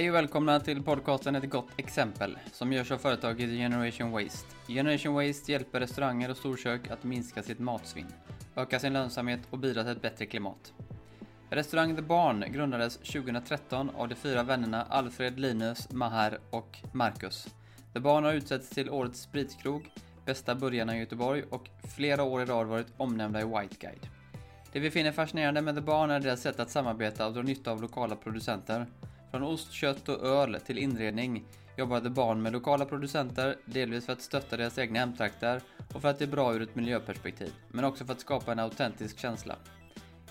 Hej och välkomna till podcasten Ett gott exempel som görs av företaget Generation Waste. Generation Waste hjälper restauranger och storkök att minska sitt matsvinn, öka sin lönsamhet och bidra till ett bättre klimat. Restaurang The Barn grundades 2013 av de fyra vännerna Alfred, Linus, Maher och Marcus. The Barn har utsetts till Årets spritkrog, Bästa burgarna i Göteborg och flera år i rad varit omnämnda i White Guide. Det vi finner fascinerande med The Barn är deras sätt att samarbeta och dra nytta av lokala producenter. Från ost, kött och öl till inredning jobbade Barn med lokala producenter, delvis för att stötta deras egna hemtrakter och för att det är bra ur ett miljöperspektiv, men också för att skapa en autentisk känsla.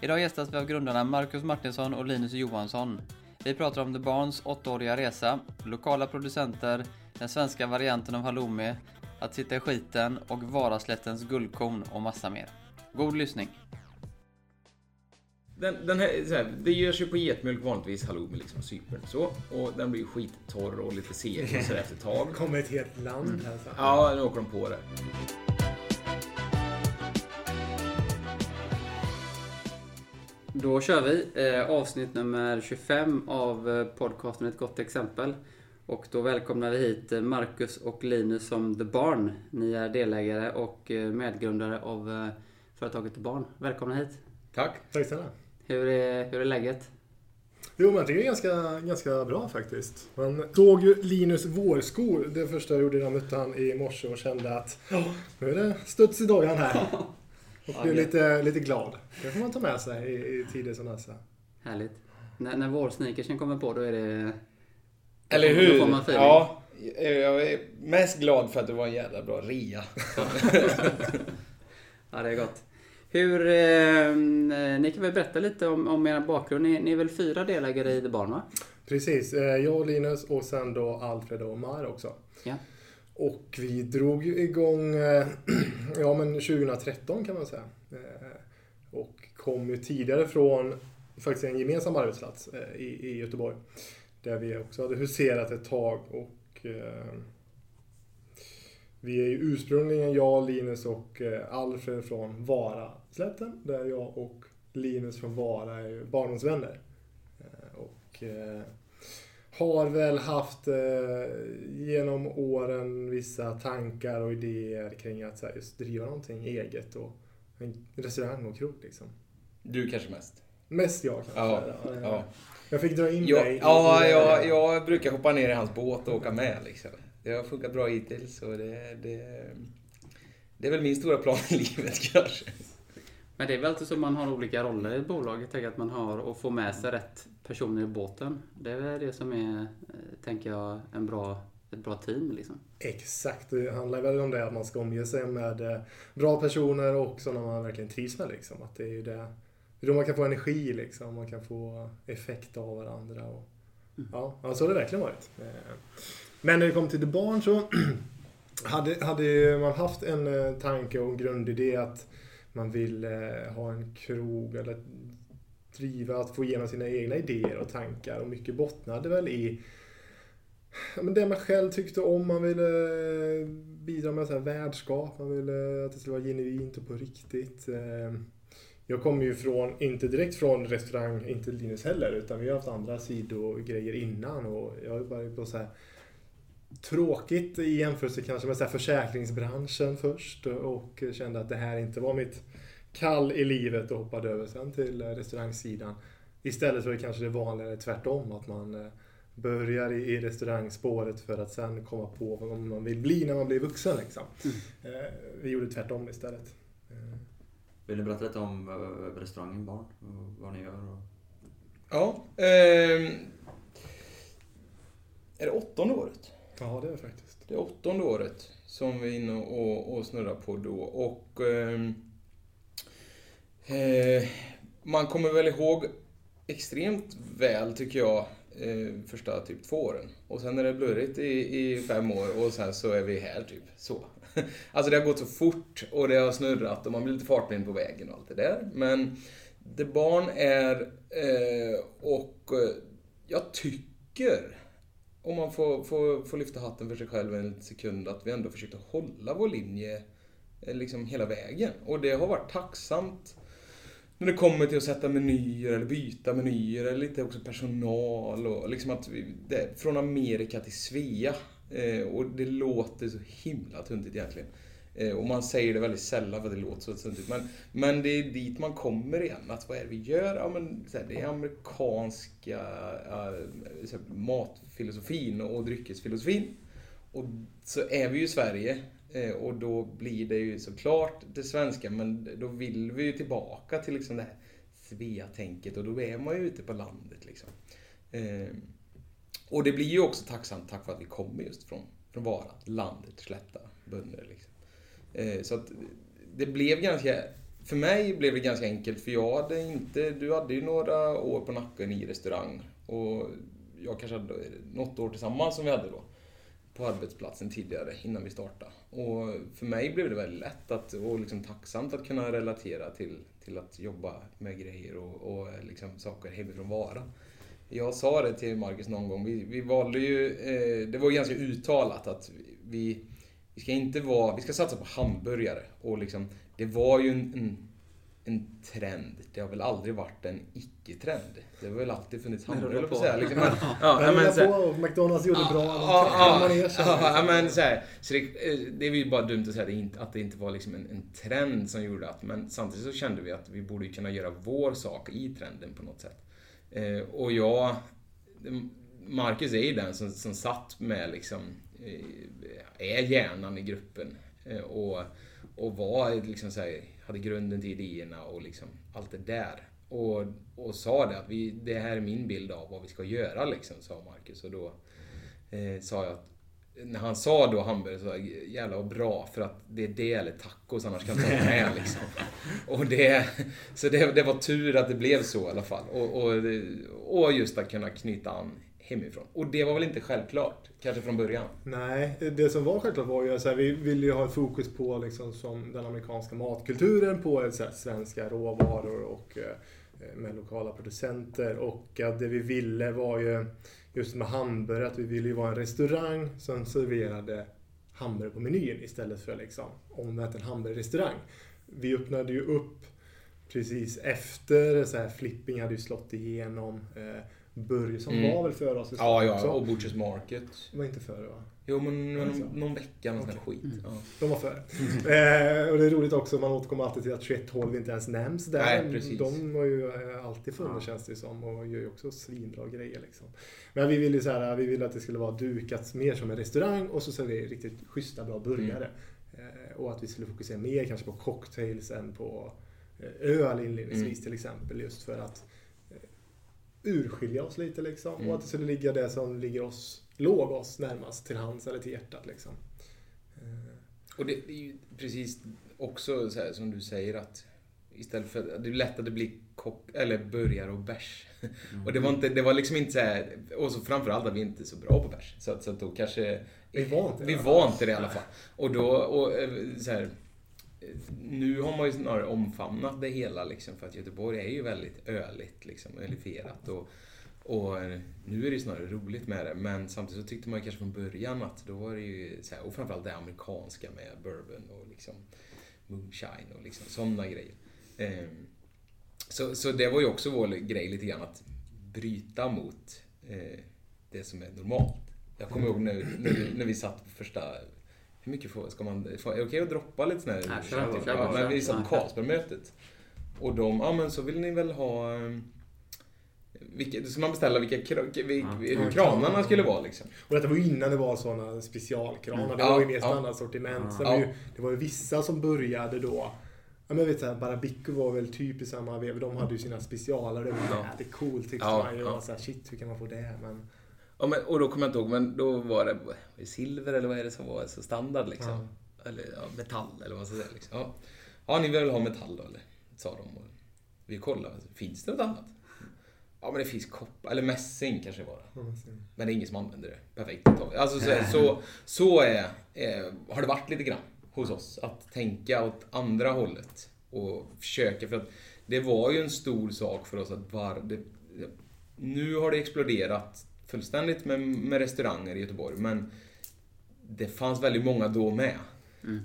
Idag gästas vi av grundarna Marcus Martinsson och Linus Johansson. Vi pratar om The Barns åttaåriga resa, lokala producenter, den svenska varianten av halloumi, att sitta i skiten och Varaslättens guldkorn och massa mer. God lyssning! Den, den här, så här, det görs ju på getmjölk vanligtvis halloumi, liksom Cypern så. Och den blir skittorr och lite seg och sådär efter ett tag. kommer ett helt land här. Så. Ja, nu åker de på det. Då kör vi eh, avsnitt nummer 25 av eh, podcasten Ett gott exempel. Och då välkomnar vi hit eh, Marcus och Linus som The Barn. Ni är delägare och eh, medgrundare av företaget The Barn. Välkomna hit! Tack. Tack snälla. Hur är, hur är läget? Jo, men det är ganska, ganska bra faktiskt. Man såg ju Linus vårskor det första jag gjorde när jag mötte han i morse och kände att nu är det studs i dojan här. Och blev lite, lite glad. Det får man ta med sig i, i tider som dessa. Härligt. När, när vårsneakersen kommer på då är det... Eller Då hur? får man feeling. Ja, jag är mest glad för att det var en jävla bra rea. Ja, det är gott. Hur... Eh, ni kan väl berätta lite om, om era bakgrund. Ni, ni är väl fyra delägare i The Barn, va? Precis, eh, jag och Linus och sen då Alfred och Mar också. Ja. Och vi drog ju igång eh, ja, men 2013 kan man säga. Eh, Och kom ju tidigare från faktiskt en gemensam arbetsplats i, i Göteborg. Där vi också hade huserat ett tag. Och Vi är ju ursprungligen jag, Linus och eh, Alfred från Varaslätten. Där jag och Linus från Vara är ju barndomsvänner. Eh, Och eh, har väl haft genom åren vissa tankar och idéer kring att så här, just driva någonting eget och en restaurang och krog liksom. Du kanske mest. Mest jag kanske. Ja, ja. Jag fick dra in Ja, dig. ja jag, jag brukar hoppa ner i hans båt och åka med liksom. Det har funkat bra hittills och det, det, det är väl min stora plan i livet kanske. Men det är väl alltid så man har olika roller i ett bolag. Jag tänker att man har och får med sig rätt personer i båten. Det är väl det som är, eh, tänker jag, en bra, ett bra team liksom. Exakt, det handlar väl om det att man ska omge sig med eh, bra personer och sådana man verkligen trivs med liksom. Att det är ju det, det är då man kan få energi liksom, man kan få effekt av varandra. Och, ja, ja, så har det verkligen varit. Men när det kom till The Barn så hade, hade man haft en eh, tanke och en grundidé att man vill eh, ha en krog eller driva, att få igenom sina egna idéer och tankar och mycket bottnade väl i men det man själv tyckte om. Man ville eh, bidra med så här värdskap. Man ville att det skulle vara genuint och på riktigt. Jag kommer ju från, inte direkt från restaurang, inte Linus heller, utan vi har haft andra sidogrejer innan och jag har ju bara på så här tråkigt i jämförelse kanske med så här försäkringsbranschen först och kände att det här inte var mitt kall i livet och hoppade över sen till eh, restaurangsidan. Istället för kanske det vanligare tvärtom, att man eh, börjar i, restaurangspåret för att sen komma på vad man vill bli när man blir vuxen. Liksom. Eh, Vi gjorde tvärtom istället. Eh, Vill ni berätta lite om eh, restaurangen Barn? Och vad ni gör? Och... Ja. ehm, är det åttonde året? Ja, det är det faktiskt. Det är åttonde året som vi är inne och, och snurrar på då. Och ehm, eh, man kommer väl ihåg extremt väl, tycker jag, eh, första typ två åren. Och sen är det blurrigt i, i fem år och sen så är vi här, typ. Så. Alltså det har gått så fort och det har snurrat och man blir lite fartblind på vägen och allt det där. Men det barn är, eh, och eh, jag tycker om man får, får, får lyfta hatten för sig själv en sekund, att vi ändå försökte hålla vår linje eh, liksom hela vägen. Och det har varit tacksamt när det kommer till att sätta menyer eller byta menyer eller lite också personal och liksom att vi, det, från Amerika till Svea. Eh, och det låter så himla tuntigt egentligen. Eh, och man säger det väldigt sällan för det låter så tuntigt. Men, men det är dit man kommer igen. Att vad är det vi gör? Ja, men, så här, det är amerikanska äh, så här, matfilosofin och dryckesfilosofin. Och så är vi ju i Sverige. Eh, och då blir det ju såklart det svenska, men då vill vi ju tillbaka till liksom det här Svea-tänket och då är man ju ute på landet. Liksom. Och det blir ju också tacksamt tack vare att vi kommer just från, från Vara, landet, slätta bönder. Liksom. Eh, så att det blev ganska, för mig blev det ganska enkelt för jag hade inte, du hade ju några år på nacken i restaurang och jag kanske hade något år tillsammans som vi hade då på arbetsplatsen tidigare innan vi startade. Och för mig blev det väldigt lätt att, och liksom tacksamt att kunna relatera till, till att jobba med grejer och, och eh, liksom saker hemifrån Vara. Jag sa det till Marcus någon gång, vi, vi valde ju, eh, det var ganska uttalat att vi, vi ska inte vara, vi ska satsa på hamburgare. Och liksom, det var ju en, en en trend. Det har väl aldrig varit en icke-trend. Det har väl alltid funnits hamburgare, på säga. Liksom. Men, ja, men, så här, på, McDonalds gjorde bra. Ja, ja, ja, men så här, så det, det är ju bara dumt att säga det inte, att det inte var liksom en, en, trend som gjorde att, men samtidigt så kände vi att vi borde kunna göra vår sak i trenden på något sätt. Eh, och jag, Marcus är ju den som, som satt med liksom, eh, är hjärnan i gruppen. Eh, och, och var liksom så här, hade grunden till idéerna och liksom allt det där. Och, och sa det att vi, det här är min bild av vad vi ska göra liksom, sa Marcus. Och då eh, sa jag att när han sa då hamburgare så var jävla vad bra för att det är det eller tacos annars kan jag inte med liksom. Och det, så det, det var tur att det blev så i alla fall. Och, och, och just att kunna knyta an hemifrån. Och det var väl inte självklart, kanske från början? Nej, det som var självklart var ju att vi ville ju ha ett fokus på liksom, som den amerikanska matkulturen, på så här, svenska råvaror och eh, med lokala producenter. Och att det vi ville var ju, just med hamburgare, att vi ville ju vara en restaurang som serverade hamburgare på menyn istället för liksom omvänt en hamburgerrestaurang. Vi öppnade ju upp precis efter, så här, Flipping hade ju slått igenom. Eh, Börjesson mm. var väl före oss? Ja, ja, och Butchers Market. Var inte före va? Jo, men någon, någon vecka, någon okay. skit. Mm. Ja. De var före. eh, och det är roligt också, man återkommer alltid till att 2112 inte ens nämns där. Nej, precis. De har ju eh, alltid funnits ja. känns det som och gör ju också svinbra grejer liksom. Men vi ville så här, vi ville att det skulle vara dukat mer som en restaurang och så servera riktigt schyssta, bra burgare. Mm. Eh, och att vi skulle fokusera mer kanske på cocktails än på eh, öl inledningsvis mm. till exempel. Just för att urskilja oss lite liksom. Mm. Och att det skulle ligga det som ligger oss, låg oss närmast till hands eller till hjärtat liksom. Och det, är ju precis också så här, som du säger att istället för, det är lätt att det blir kock, eller burgare och bärs. Mm. Och det var, inte, det var liksom inte så här, och så framförallt att vi inte är så bra på bärs. Så, så att då kanske... Vi var inte Vi var inte det i alla fall. Och då, och eh, så här, nu har man ju snarare omfamnat det hela liksom, för att Göteborg är ju väldigt öligt, liksom, ölifierat. Och, och eh, nu är det snarare roligt med det, men samtidigt så tyckte man kanske från början att då var det ju, så här, och framförallt det amerikanska med bourbon och liksom moonshine och liksom sådana grejer. Ehm, så, så det var ju också vår grej lite grann att bryta mot eh, det som är normalt. Jag kommer ihåg när, när, när vi satt på första hur mycket får, ska man... Är det okej okay att droppa lite sån här... Nej, kör, kör, ja, men vi satt på Carlsbergmötet. Och de, ja men så vill ni väl ha... Vilka, då ska man beställa vilka, vilka ja. hur kranarna skulle vara liksom. Och detta var ju innan det var sådana specialkranar. Mm. Det var ju mer standardsortiment. Ja. Det, det var ju vissa som började då Ja men vet du, Barabico var väl typ i samma veva. De hade ju sina specialer. Det var ja. jävligt coolt tyckte ja, man ju. Ja. Så här, shit, hur kan man få det? Men... Ja, men, och då kommer jag inte ihåg, men då var det silver eller vad är det som var så standard liksom? Ja. Eller ja, metall eller vad man ska säga. Liksom. Ja. ja, ni vill väl ha metall då eller? Sa de. Och vi kollade, finns det något annat? Ja, men det finns koppar, eller mässing kanske det var. Men det är ingen som använder det. Perfekt. Alltså så, så, så är, är, har det varit lite grann hos oss. Att tänka åt andra hållet. Och försöka, för att det var ju en stor sak för oss att var, det, nu har det exploderat fullständigt med, med restauranger i Göteborg. Men det fanns väldigt många då med.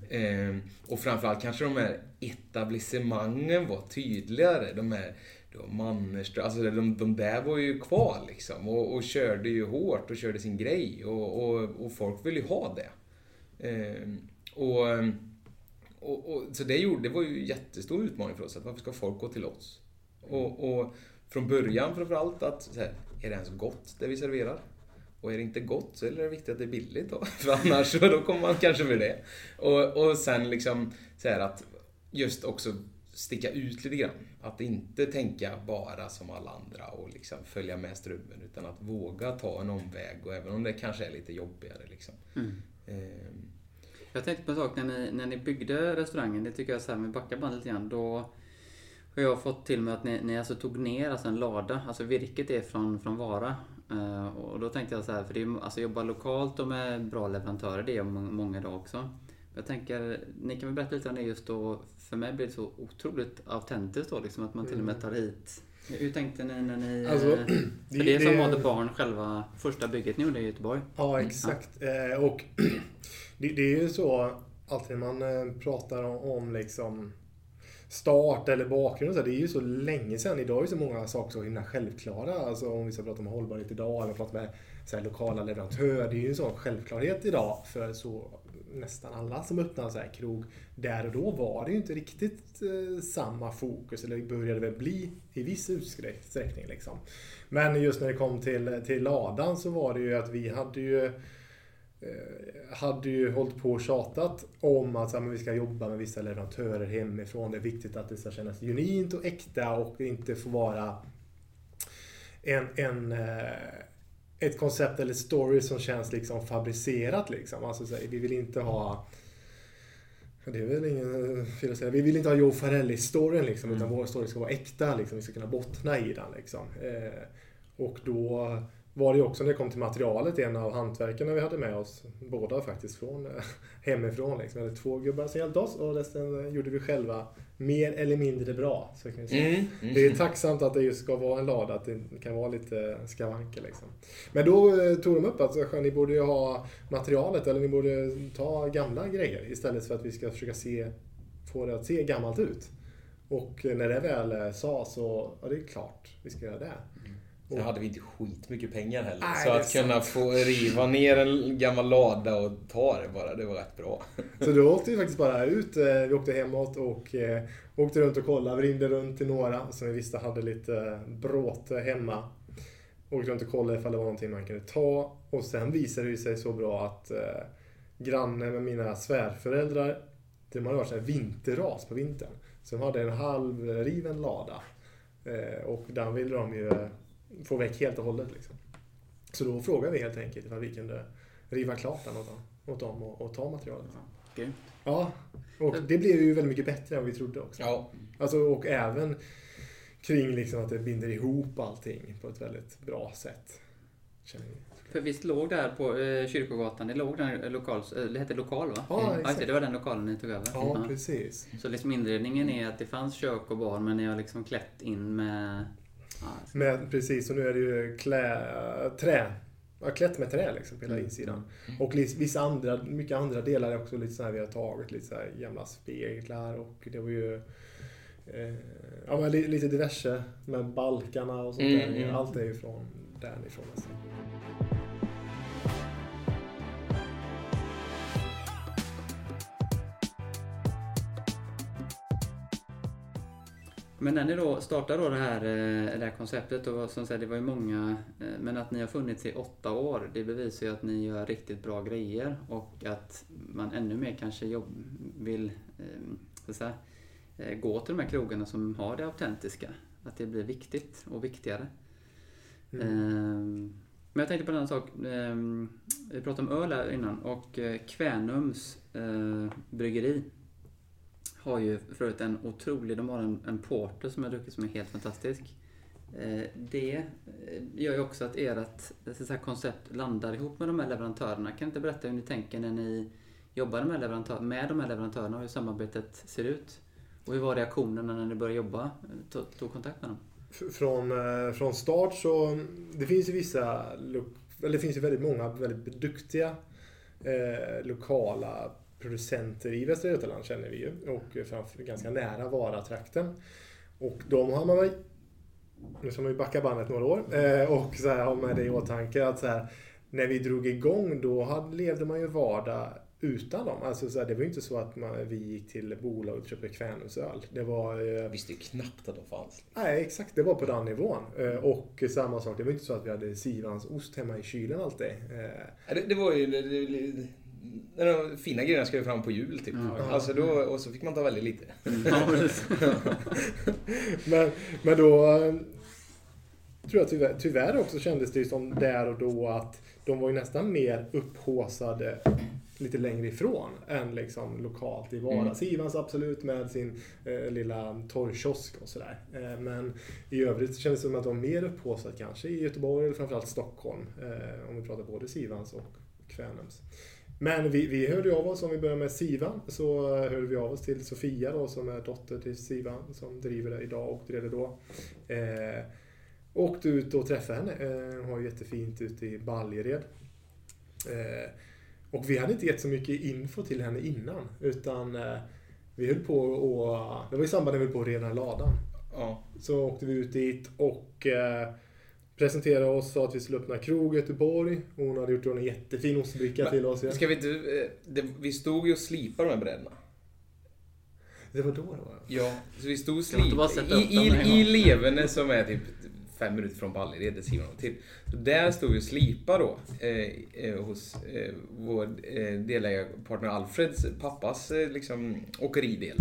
Eh, och framförallt kanske de här etablissemangen var tydligare. De här Mannerström, alltså de, de där var ju kvar liksom och, och körde ju hårt och körde sin grej och, och, och folk ville ju ha det. Eh, och, och, och, så det, gjorde, det var ju en jättestor utmaning för oss. Att varför ska folk gå till oss? Och, och från början framförallt att så här, är det ens gott det vi serverar? Och är det inte gott så är det viktigt att det är billigt då. För annars så då kommer man kanske för det. Och, och sen liksom så här att just också sticka ut lite grann. Att inte tänka bara som alla andra och liksom följa med strömmen. Utan att våga ta en omväg och även om det kanske är lite jobbigare. Liksom. Mm. Ehm, Jag tänkte på en sak när ni, när ni byggde restaurangen. Det tycker jag så här, med backa bandet lite grann. Då har jag fått till mig att ni, ni alltså tog ner alltså en lada. Alltså virket är från, från Vara. Eh, och då tänkte jag så här, för det är, alltså jobba lokalt och med bra leverantörer, det är må- många idag också. Jag tänker, ni kan väl berätta lite om det just då. För mig blir det så otroligt autentiskt då liksom att man till och med tar hit hur tänkte ni när ni... Alltså, eh, det- för det, som det- var The Barn, själva första bygget ni gjorde i Göteborg. Ja, Mm, exakt. Eh, och det, det är ju så alltid när man pratar om, om liksom start eller bakgrund och så, det är ju så länge sedan. Idag är ju så många saker så himla självklara. Alltså om vi ska prata om hållbarhet idag eller prata med så här, lokala leverantörer. Det är ju en sån självklarhet idag för så nästan alla som öppnar så här krog. Där och då var det ju inte riktigt eh, samma fokus, eller började väl bli i viss utsträckning. Liksom. Men just när det kom till, till ladan så var det ju att vi hade ju hade ju hållit på och tjatat om att så här, vi ska jobba med vissa leverantörer hemifrån. Det är viktigt att det ska kännas genuint och äkta och inte få vara en, en, eh, ett koncept eller story som känns liksom fabricerat. Liksom. Alltså, så här, vi vill inte ha det är väl ingen fel. Vi vill inte ha Joe Farelli-storyn liksom, utan vår story ska vara äkta. Liksom. Vi ska kunna bottna i den. Liksom. Eh, och då var det ju också när det kom till materialet en av hantverkarna vi hade med oss, båda faktiskt från eh, hemifrån. Liksom. Vi hade två gubbar som hjälpte oss och resten gjorde vi själva mer eller mindre bra. Så kan säga. Mm, mm. Det är tacksamt att det just ska vara en lada, att det kan vara lite skavanker. Liksom. Men då eh, tog de upp att så, ni borde ju ha materialet, eller ni borde ta gamla grejer istället för att vi ska försöka se, få det att se gammalt ut. Och eh, när det väl eh, sa så, ja det är klart, vi ska göra det. Sen hade vi inte skitmycket pengar heller. Nej, så att kunna få riva ner en gammal lada och ta det bara, det var rätt bra. Så då åkte vi faktiskt bara ut. eh, Vi åkte hemåt och eh, åkte runt och kollade. Vi ringde runt till några som vi visste hade lite bråte hemma. Åkte runt och kollade ifall det var någonting man kunde ta. Och sen visade det sig så bra att eh, grannen med mina svärföräldrar, de hade varit så här vinterras på vintern. Så de hade en halvriven lada. Eh, och den ville de ju få väck helt och hållet. Liksom. Så då frågade vi helt enkelt ifall vi kunde riva klart den åt dem, åt dem och, och ta materialet. Grymt. Ja, och det blev ju väldigt mycket bättre än vi trodde också. Ja, Alltså, och även kring liksom att det binder ihop allting på ett väldigt bra sätt. För visst låg där på eh, Kyrkogatan, det låg den lokal, eh, det hette lokal va? Ja, Mm. exakt. det var den lokalen ni tog över? Ja, precis. Så liksom inredningen är att det fanns kök och bar men ni har liksom klätt in med... Men precis, och nu är det ju klä, trä. Ja, klätt med trä liksom på hela Mm. insidan. Och lis- vissa andra, mycket andra delar är också lite så här vi har tagit. Lite så här gamla speglar och det var ju eh, ja, men li- lite diverse med balkarna och sånt Mm, där. mm. Allt är ju från därifrån nästan. Men när ni då startade då det här, eh, det här konceptet, och som sagt det var ju många, eh, men att ni har funnits i åtta år, det bevisar ju att ni gör riktigt bra grejer och att man ännu mer kanske jobb, vill eh, så att säga, eh, gå till de här krogarna som har det autentiska. Att det blir viktigt och viktigare. Mm. Ehm, Men jag tänkte på en annan sak. Ehm, Vi pratade om öl här innan och Kvänums bryggeri har ju förut en otrolig, de har en, en porter som jag druckit som är helt fantastisk. Eh, det eh, gör ju också att ert så här, koncept landar ihop med de här leverantörerna. Kan ni inte berätta hur ni tänker när ni jobbar med, leverantör, med de här leverantörerna och hur samarbetet ser ut? Och hur var reaktionerna när ni började jobba? Tog, tog kontakt med dem? Från, eh, från start så, det finns ju vissa, eller det finns ju väldigt många väldigt duktiga eh, lokala producenter i Västra Götaland känner vi ju och framför, ganska nära Vara-trakten. Och de har man nu ska man ju backa bandet några år, eh, och så här, ha med det i åtanke att så här, när vi drog igång då hade, levde man ju vardag utan dem. Alltså så här, det var ju inte så att man, vi gick till bolaget och köpte Kvänumsöl. Det var... Eh, visste ju knappt att de fanns. nej, exakt. Det var på den nivån. Eh, och samma sak, det var inte så att vi hade Sivans ost hemma i kylen alltid. Eh, Det, det var ju... Det, det, det, de fina grejerna ska ju fram på jul typ. Ja. Alltså då, och så fick man ta väldigt lite. Men, men då eh, tror jag tyvärr, tyvärr också kändes det som där och då att de var ju nästan mer upphåsade lite längre ifrån än liksom lokalt i Vara. Mm. Sivans absolut med sin eh, lilla torgkiosk och sådär. Eh, men i övrigt kändes det som att de var mer upphåsade kanske i Göteborg eller framförallt Stockholm. Eh, om vi pratar både Sivans och Kvänums. Men vi, vi hörde av oss, om vi börjar med Sivan, så hörde vi av oss till Sofia då som är dotter till Sivan som driver det idag och drev det då. Eh, åkte ut och träffade henne. Eh, hon har ju jättefint ute i Baljered. Eh, och vi hade inte gett så mycket info till henne innan. Utan eh, vi höll på och... Det var i samband med att vi höll på att rena ladan. Ja. Så åkte vi ut dit och eh, presenterade oss, sa att vi skulle öppna krog i Göteborg. Och hon hade gjort en jättefin ostbricka Men, till oss. Ja. Ska vi inte... eh, Det, vi stod ju och slipade de här brädorna. Det var då det var. Ja, så vi stod och slipade. I, i, I? Levene som är typ fem minuter från Ballered, det Simon och till. Så där stod vi och slipade då. Eh, eh, hos eh, vår eh, delägarpartner Alfreds pappas eh, liksom, åkeridel.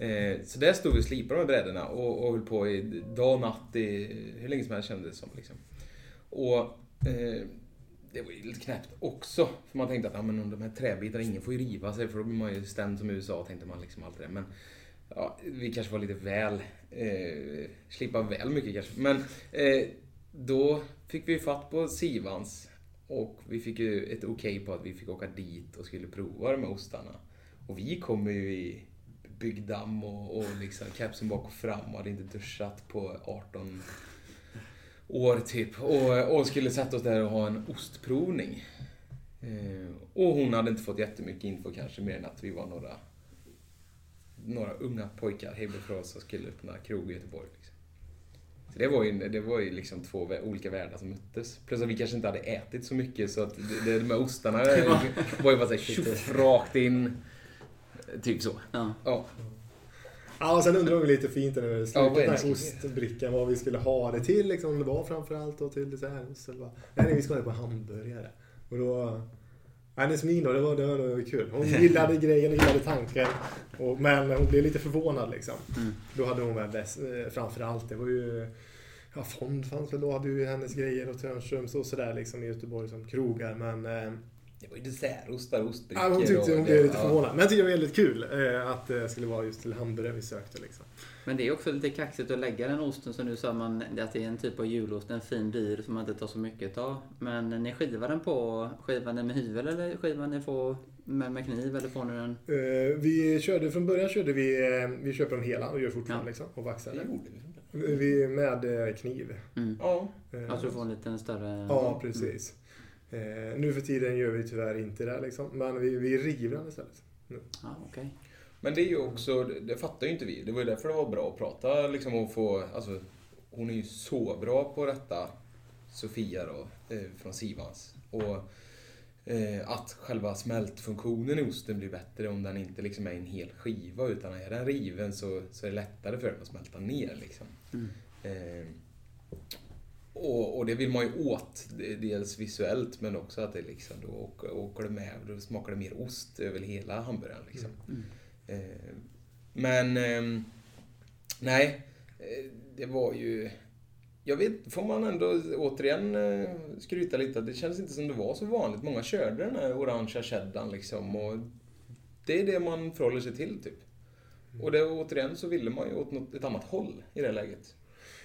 Eh, så där stod vi och slipade de här brädorna och, och höll på i dag och natt i hur länge som helst kändes det som. Liksom. Och eh, det var ju lite knäppt också. För man tänkte att ja, men de här träbitarna, ingen får ju riva sig för då blir man ju stämd som USA, tänkte man liksom allt det där. Men ja, vi kanske var lite väl, eh, slippa väl mycket kanske. Men eh, då fick vi fatt på Sivans och vi fick ju ett okej på att vi fick åka dit och skulle prova de här ostarna. Och vi kommer ju i byggdamm och, och liksom kepsen bak och fram och hade inte duschat på 18 år typ. Och, och skulle sätta oss där och ha en ostprovning. Eh, och hon hade inte fått jättemycket info kanske mer än att vi var några, några unga pojkar hemifrån som skulle öppna krog i Göteborg. Liksom. Så det var ju, det var ju liksom två olika världar som möttes. Plus att vi kanske inte hade ätit så mycket så att det, det, de här ostarna var ju bara såhär tjoff rakt in. Typ så. Ja. Ja. Ja, och sen undrar vi lite fint när vi Ja, slutade vad är den här ostbrickan, vad vi skulle ha det till. Liksom, om det var framförallt då till dessertost eller vad. Nej, nej, vi ska ha det på hamburgare. Och då... Nej, Nesmin då, det var, det var, det var kul. Hon gillade grejen, gillade tanken. Och, men hon blev lite förvånad liksom. Mm. Då hade hon väl bäst, eh, framförallt, det var ju... Ja, Fond fanns väl då, hade ju hennes grejer och Törnströms och sådär liksom i Göteborg som krogar. Men eh, Det var ju dessertostar, ostbrickor ja, hon tyckte och hon det- blev lite förvånad. Men jag tyckte det var väldigt kul eh, att det skulle vara just till hamburgare vi sökte liksom. Men det är också lite kaxigt att lägga den osten som du sa, man, att det är en typ av julost, en fin dyr som man inte tar så mycket av. Men ni skivar den på, skivar den med hyvel eller skivar ni på med, med kniv eller får ni den? Eh, vi körde, från början körde vi, eh, vi köper dem hela och gör fortfarande Ja. liksom, och vaxar gjorde vi. Vi med kniv. Mm. Ja. Eh, Alltså du får en liten större... Ja, precis. Eh, nu för tiden gör vi tyvärr inte det liksom, men vi, vi river den istället. Ja, okej. Men det är ju också, det- det fattar ju inte vi. Det var ju därför det var bra att prata liksom och få, alltså hon är ju så bra på detta, Sofia då, eh, från Sivans. Och eh, att själva smältfunktionen i osten blir bättre om den inte liksom är en hel skiva utan är den riven så, så är det lättare för den att smälta ner liksom. Mm. Eh, och, och det vill man ju åt, dels visuellt men också att det liksom då åker, åker det med, då smakar det mer ost över hela hamburgaren liksom. Mm. Eh, Men, ehm, nej, eh, det var ju... Jag vet, får man ändå återigen eh, skryta lite att det känns inte som det var så vanligt. Många körde den här orangea cheddarn liksom och det är det man förhåller sig till typ. Och det, återigen så ville man ju åt något, ett annat håll i det läget.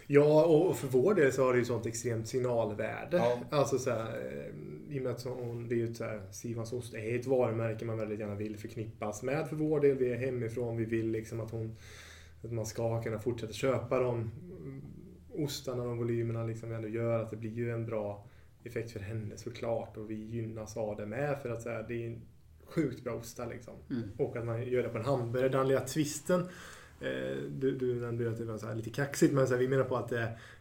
Ja, och för vår del så har det ju sånt extremt signalvärde. Ja. Alltså så här, eh, i och med att så- det är ju så här, Sivans ost är ett varumärke man väldigt gärna vill förknippas med för vår del. Vi är hemifrån, vi vill liksom att hon att man ska kunna fortsätta köpa de ostarna, de volymerna liksom vi ändå gör. Att det blir ju en bra effekt för henne såklart och vi gynnas av det med för att så här, det är en sjukt bra ostar liksom. Mm. Och att man gör det på en hamburgare. Den lilla twisten. Eh, du, du nämnde ju att det var så här lite kaxigt men så här, vi menar på att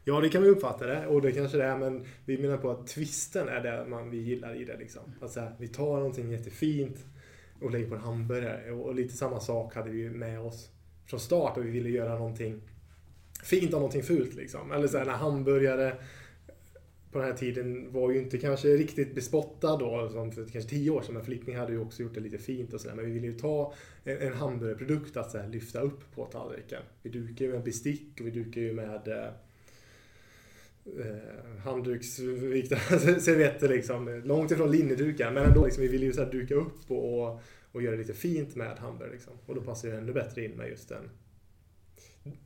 ja det kan vi uppfatta det och det kanske det är men vi menar på att twisten är det man, vi gillar i det liksom. Att så här, vi tar någonting jättefint och lägger på en hamburgare och, och lite samma sak hade vi ju med oss från start och vi ville göra någonting fint av någonting fult liksom. Eller så här, en hamburgare på den här tiden var ju inte kanske riktigt bespottad då, som för kanske tio år sedan. Men Flipping hade ju också gjort det lite fint och sådär. Men vi ville ju ta en, en hamburgerprodukt att så här, lyfta upp på tallriken. Vi dukar ju med bestick och vi dukar ju med eh, eh, handduksvikta servetter liksom. Långt ifrån linnedukar. Men ändå, liksom, vi ville ju så här, duka upp och, och, och göra det lite fint med hamburgare. Liksom. Och då passar det ännu bättre in med just en,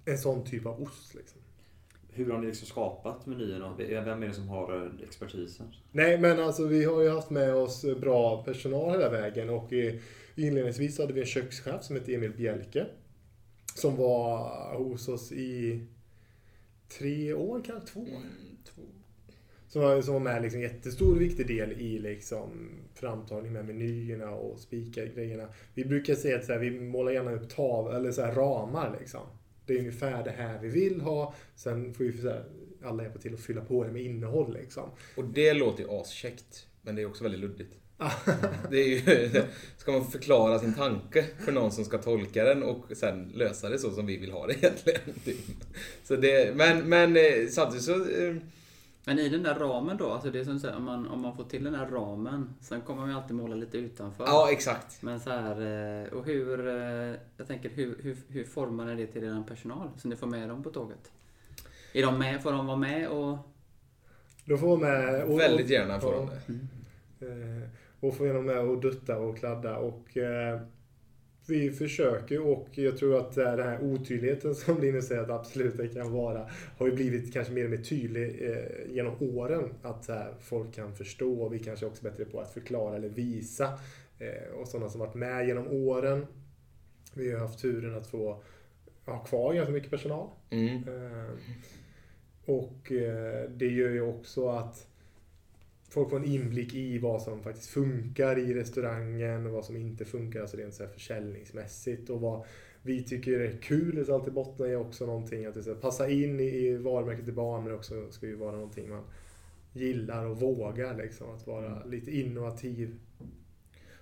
en sån typ av ost. Liksom. Hur har ni liksom skapat menyerna? Vem är det som har eh, expertisen? Nej, men alltså vi har ju haft med oss bra personal hela vägen och eh, inledningsvis hade vi en kökschef som hette Emil Bjelke. Som var hos oss i tre år, kanske två år. Mm, två. Som var, som var med liksom jättestor och viktig del i liksom framtagning med menyerna och spika grejerna. Vi brukar säga att så här, vi målar gärna upp tav eller så här, ramar liksom. Det är ungefär det här vi vill ha. Sen får här, alla hjälpa till att fylla på det med innehåll liksom. Och det låter ju askäckt. Men det är också väldigt luddigt. Det är ju, ska man förklara sin tanke för någon som ska tolka den och sen lösa det så som vi vill ha det egentligen. Så det, men, men eh, samtidigt så... Men i den där ramen då, alltså det är som så här, om, man, om man får till den här ramen, sen kommer man ju alltid måla lite utanför. Ja, exakt. Men så här, eh, och hur, eh, jag tänker hur, hur, hur formar ni det till er personal? Så ni får med dem på tåget? Är de med, får de vara med och... Då får man med... Och, Väldigt gärna får de det. Eh, och få genom med och dutta och kladda och eh, vi försöker och jag tror att den här otydligheten som Linus säger att absolut det kan vara har ju blivit kanske mer och mer tydlig eh, genom åren att folk kan förstå och vi kanske också är bättre på att förklara eller visa eh, och sådana som varit med genom åren. Vi har haft turen att få ha kvar ganska mycket personal. Mm. Eh, Och det gör ju också att folk får en inblick i vad som faktiskt funkar i restaurangen och vad som inte funkar, alltså rent så här försäljningsmässigt. Och vad vi tycker är kul, så alltid bottnar i också någonting att det ska passa in i, varumärket till barn, men också ska ju vara någonting man gillar och vågar liksom. Att vara lite innovativ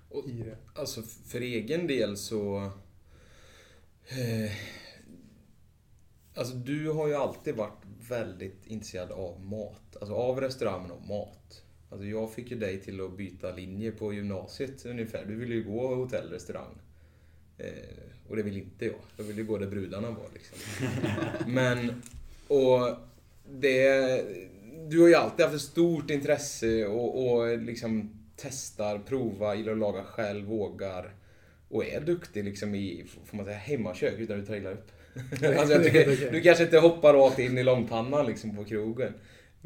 Och, i det. alltså för egen del så... Eh, alltså du har ju alltid varit väldigt intresserad av mat. Alltså av restaurangen och mat. Alltså jag fick ju dig till att byta linje på gymnasiet ungefär. Du ville ju gå hotell restaurang. Eh, och det vill inte jag. Jag ville ju gå där brudarna var liksom. Men, och det... Du har ju alltid haft ett stort intresse och, och liksom testar, provar, gillar att laga själv, vågar och är duktig liksom i, får man säga, hemmakök utan att du trailar upp. alltså tycker, du kanske inte hoppar rakt in i långpannan liksom på krogen.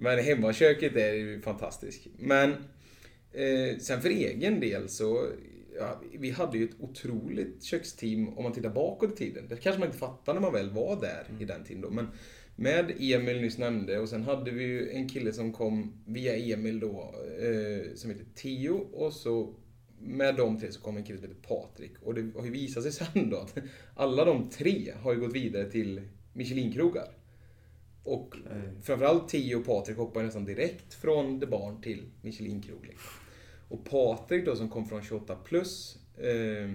Men hemmaköket är ju fantastiskt. Men eh, sen för egen del så, ja, vi hade ju ett otroligt köksteam om man tittar bakåt i tiden. Det kanske man inte fattar när man väl var där i den tiden då. Men med Emil nyss nämnde och sen hade vi ju en kille som kom via Emil då eh, som heter Tio och så med de tre så kom en kille som heter Patrik. Och det har ju visat sig sen då att alla de tre har ju gått vidare till Michelinkrogar. Och Okej. framförallt Tio och Patrik hoppar nästan direkt från The Barn till Michelin-krog. Liksom. Och Patrik då som kom från 28 plus. Eh,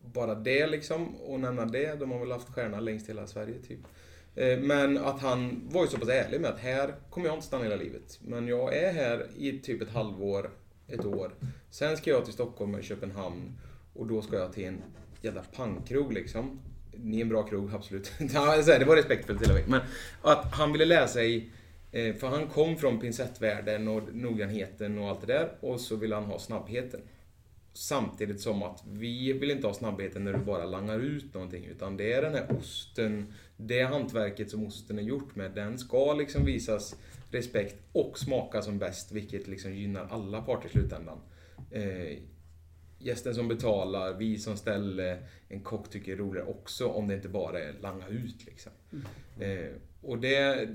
bara det liksom, och nämna det. De har väl haft stjärna längst i hela Sverige typ. Eh, Men att han var ju så pass ärlig med att här kommer jag inte stanna hela livet. Men jag är här i typ ett halvår, ett år. Sen ska jag till Stockholm eller Köpenhamn. Och då ska jag till en jävla pangkrog liksom. Ni är en bra krog, absolut. Det var respektfullt hela vägen. Men att han ville lära sig eh, för han kom från pincettvärlden och noggrannheten och allt det där. Och så ville han ha snabbheten. Samtidigt som att vi vill inte ha snabbheten när du bara langar ut någonting. Utan det är den här osten, det hantverket som osten är gjort med. Den ska liksom visas respekt och smaka som bäst. Vilket liksom gynnar alla parter i slutändan. Eh, Gästen som betalar, vi som ställer, en kock tycker är roligare också om det inte bara är langa ut liksom. Eh, och det,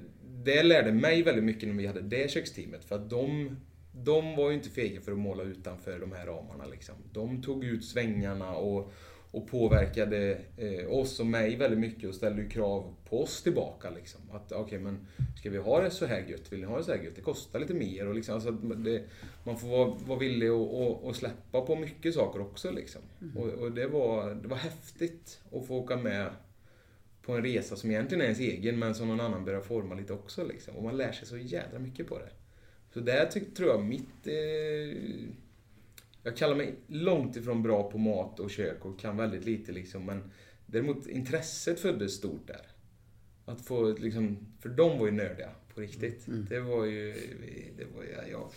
det lärde mig väldigt mycket när vi hade det köksteamet för att de de var ju inte fega för att måla utanför de här ramarna. Liksom. De tog ut svängarna och, och påverkade eh, oss och mig väldigt mycket och ställde ju krav på oss tillbaka. Liksom. Att okej, okay, men ska vi ha det så här gött? Vill ni ha det så här gött? Det kostar lite mer. Och liksom, alltså, det, man får vara, vara villig att släppa på mycket saker också. Liksom. Mm. Och, och, det, var, det var häftigt att få åka med på en resa som egentligen är ens egen men som någon annan börjar forma lite också. Liksom. Och man lär sig så jädra mycket på det. Så där tyck, tror jag mitt... Eh, jag kallar mig långt ifrån bra på mat och kök och kan väldigt lite liksom, men däremot intresset föddes stort där. Att få liksom, för de var ju nördiga på riktigt. Mm. Det var ju, det var ja,